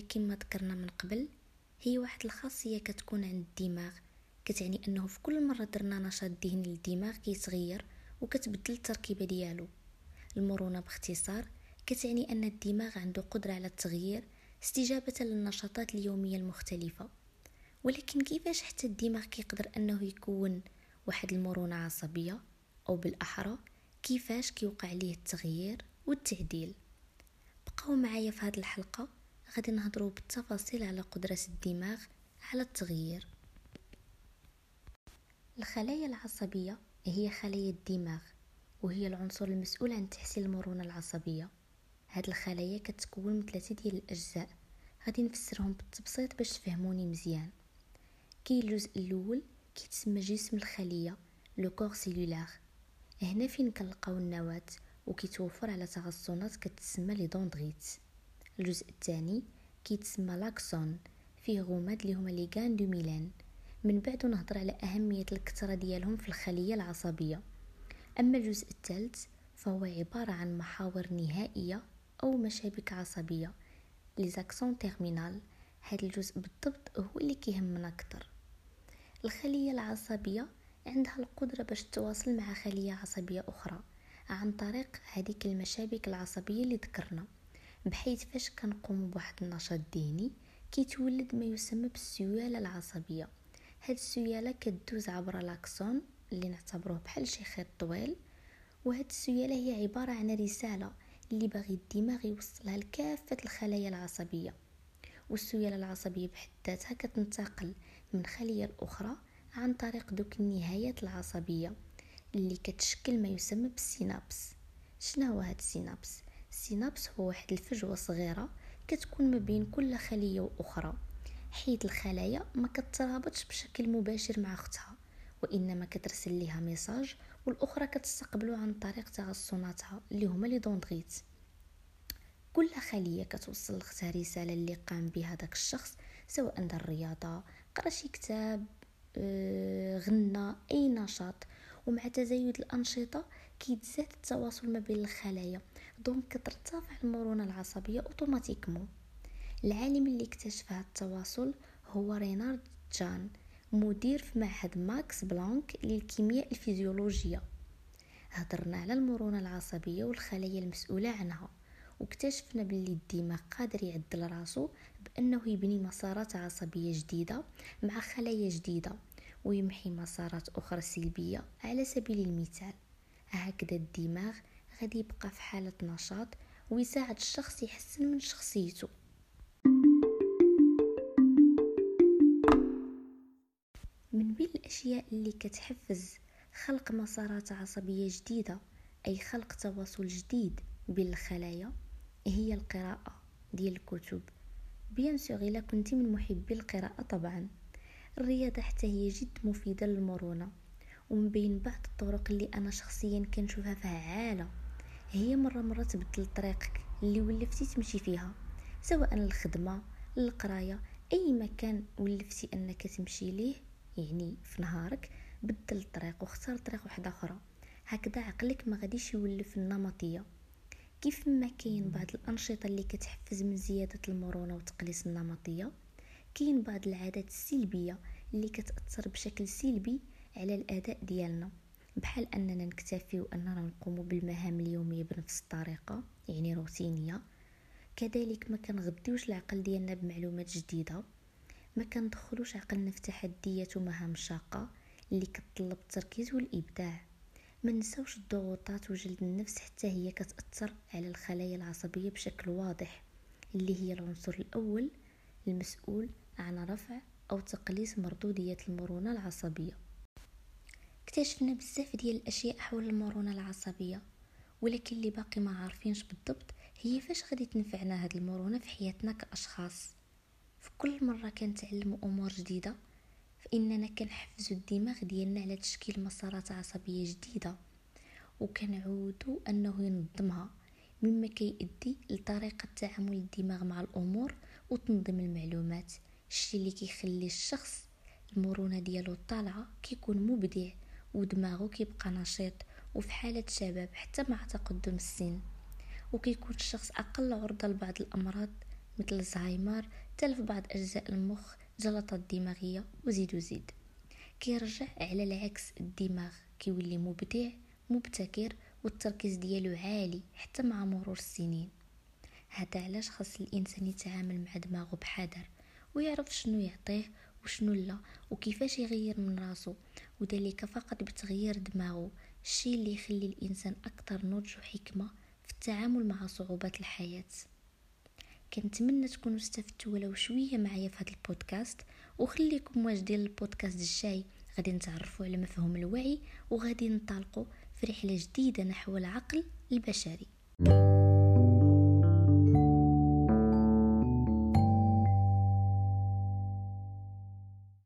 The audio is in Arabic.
كما ذكرنا من قبل هي واحد الخاصية كتكون عند الدماغ. كتعني أنه في كل مرة درنا نشاط ذهني للدماغ كيتغير وكتبدل التركيبة ديالو. المرونة باختصار كتعني أن الدماغ عنده قدرة على التغيير استجابة للنشاطات اليومية المختلفة. ولكن كيفاش حتى الدماغ كيقدر أنه يكون واحد المرونة عصبية أو بالأحرى؟ كيفاش كيوقع ليه التغيير والتعديل؟ بقاو معايا في هذه الحلقة. غادي نهضروا بالتفاصيل على قدره الدماغ على التغيير. الخلايا العصبية هي خلايا الدماغ وهي العنصر المسؤول عن تحسين المرونة العصبية. هاد الخلايا كتكون من ثلاثة ديال الأجزاء غادي نفسرهم بالتبسيط باش تفهموني مزيان. كاين الجزء الأول كيتسمى جسم الخلية le corps cellulaire. هنا فين كنلقاو النواة وكيتوفر على تغصنات كتسمى les dendrites الجزء الثاني كيتسمى l'axone فيه غماد اللي هما les gaines de myéline. من بعد نهضر على أهمية الكثرة ديالهم في الخلية العصبية. أما الجزء الثالث فهو عبارة عن محاور نهائية أو مشابك عصبية. les axones terminales هذا الجزء بالضبط هو اللي كيهمنا أكثر. الخلية العصبية عندها القدرة باش تتواصل مع خلية عصبية أخرى عن طريق هذيك المشابك العصبية اللي ذكرنا. بحيث فاش كنقوم بواحد النشاط ذهني كيتولد ما يسمى بالسياله العصبية. هاد السياله كدوز عبر لاكسون اللي نعتبروه بحال شي خيط طويل وهاد السياله هي عبارة عن رسالة اللي باغي الدماغ يوصلها لكافة الخلايا العصبية. والسياله العصبية بحد ذاتها كتنتقل من خلية لأخرى عن طريق دوك النهايات العصبية اللي كتشكل ما يسمى بال synapse. شنو هو هاد ال synapse؟ ال synapse هو واحد الفجوة صغيرة كتكون ما بين كل خلية وأخرى. حيث الخلايا ما كترابطش بشكل مباشر مع أختها وإنما كترسل ليها message والأخرى كتستقبله عن طريق تغصناتها اللي هما les dendrites كل خلية كتوصل لختها رسالة اللي قام بها داك الشخص سواء دار رياضة قرا شي كتاب آه، غنى أي نشاط. ومع تزايد الأنشطة كيتزاد التواصل ما بين الخلايا. donc كترتفع المرونة العصبية automatiquement العالم اللي اكتشف هذا التواصل هو رينارد جان مدير في معهد ماكس بلانك للكيمياء الفيزيولوجية. هضرنا على المرونة العصبية والخلايا المسؤولة عنها واكتشفنا باللي الدماغ قادر يعدل راسو بأنه يبني مسارات عصبية جديدة مع خلايا جديدة ويمحي مسارات أخرى سلبية على سبيل المثال. هكذا الدماغ غادي يبقى في حالة نشاط ويساعد الشخص يحسن من شخصيته. من بين الأشياء اللي كتحفز خلق مسارات عصبية جديدة أي خلق تواصل جديد بين الخلايا هي القراءة ديال الكتب. بيان سور إلا كنتي من محبي القراءة طبعا. الرياضة حتى هي جد مفيدة للمرونة. ومن بين بعض الطرق اللي أنا شخصيا كنشوفها فعالة. هي مرة مرة تبدل طريقك اللي ولفتي تمشي فيها سواء للخدمة للقراية أي مكان ولفتي أنك تمشي ليه يعني في نهارك بدل الطريق واختار طريق واحدة أخرى هكذا عقلك ما غاديش يولف النمطية. كيف ما كاين بعض الأنشطة اللي كتحفز من زيادة المرونة وتقليص النمطية كاين بعض العادات السلبية اللي كتأثر بشكل سلبي على الأداء ديالنا. بحال أننا نكتفي واننا نقوم بالمهام اليومية بنفس الطريقة يعني روتينية. كذلك ما كنغديوش العقل ديالنا بمعلومات جديدة. ما كندخلوش عقلنا في تحديات ومهام شاقة اللي كتطلب التركيز والإبداع. ما نساوش الضغوطات وجلد النفس حتى هي كتأثر على الخلايا العصبية بشكل واضح اللي هي العنصر الأول المسؤول عن رفع أو تقليص مردودية المرونة العصبية. اكتشفنا بزاف ديال الأشياء حول المرونة العصبية ولكن اللي باقي ما عارفينش بالضبط هي فاش غادي تنفعنا هاد المرونة في حياتنا كأشخاص. في كل مرة كنتعلموا أمور جديدة فإننا كنحفزوا الدماغ ديالنا على تشكيل مسارات عصبية جديدة وكنعودوا أنه ينظمها مما كيؤدي لطريقة تعامل الدماغ مع الأمور وتنظيم المعلومات الشي اللي كيخلي الشخص المرونة ديالو طالعه كيكون مبدع. ودماغه كيبقى نشيط وفي حالة شباب حتى مع تقدم السن. وكيكون الشخص أقل عرضة لبعض الأمراض مثل الزهايمر تلف بعض أجزاء المخ جلطات دماغية وزيد وزيد كيرجع على العكس الدماغ كيولي مبدع مبتكر والتركيز ديالو عالي حتى مع مرور السنين. هذا علاش خاص الإنسان يتعامل مع دماغه بحذر ويعرف شنو يعطيه وشنو لا؟ وكيفاش يغير من راسو؟ وذلك فقط بتغيير دماغه الشيء اللي يخلي الإنسان أكثر نضج وحكمة في التعامل مع صعوبات الحياة. كنتمنى تكونوا استفدتوا ولو شوية معايا في هذا البودكاست وخليكم واجدين البودكاست الجاي. غادي نتعرفوا على مفهوم الوعي وغادي ننطلقوا في رحلة جديدة نحو العقل البشري.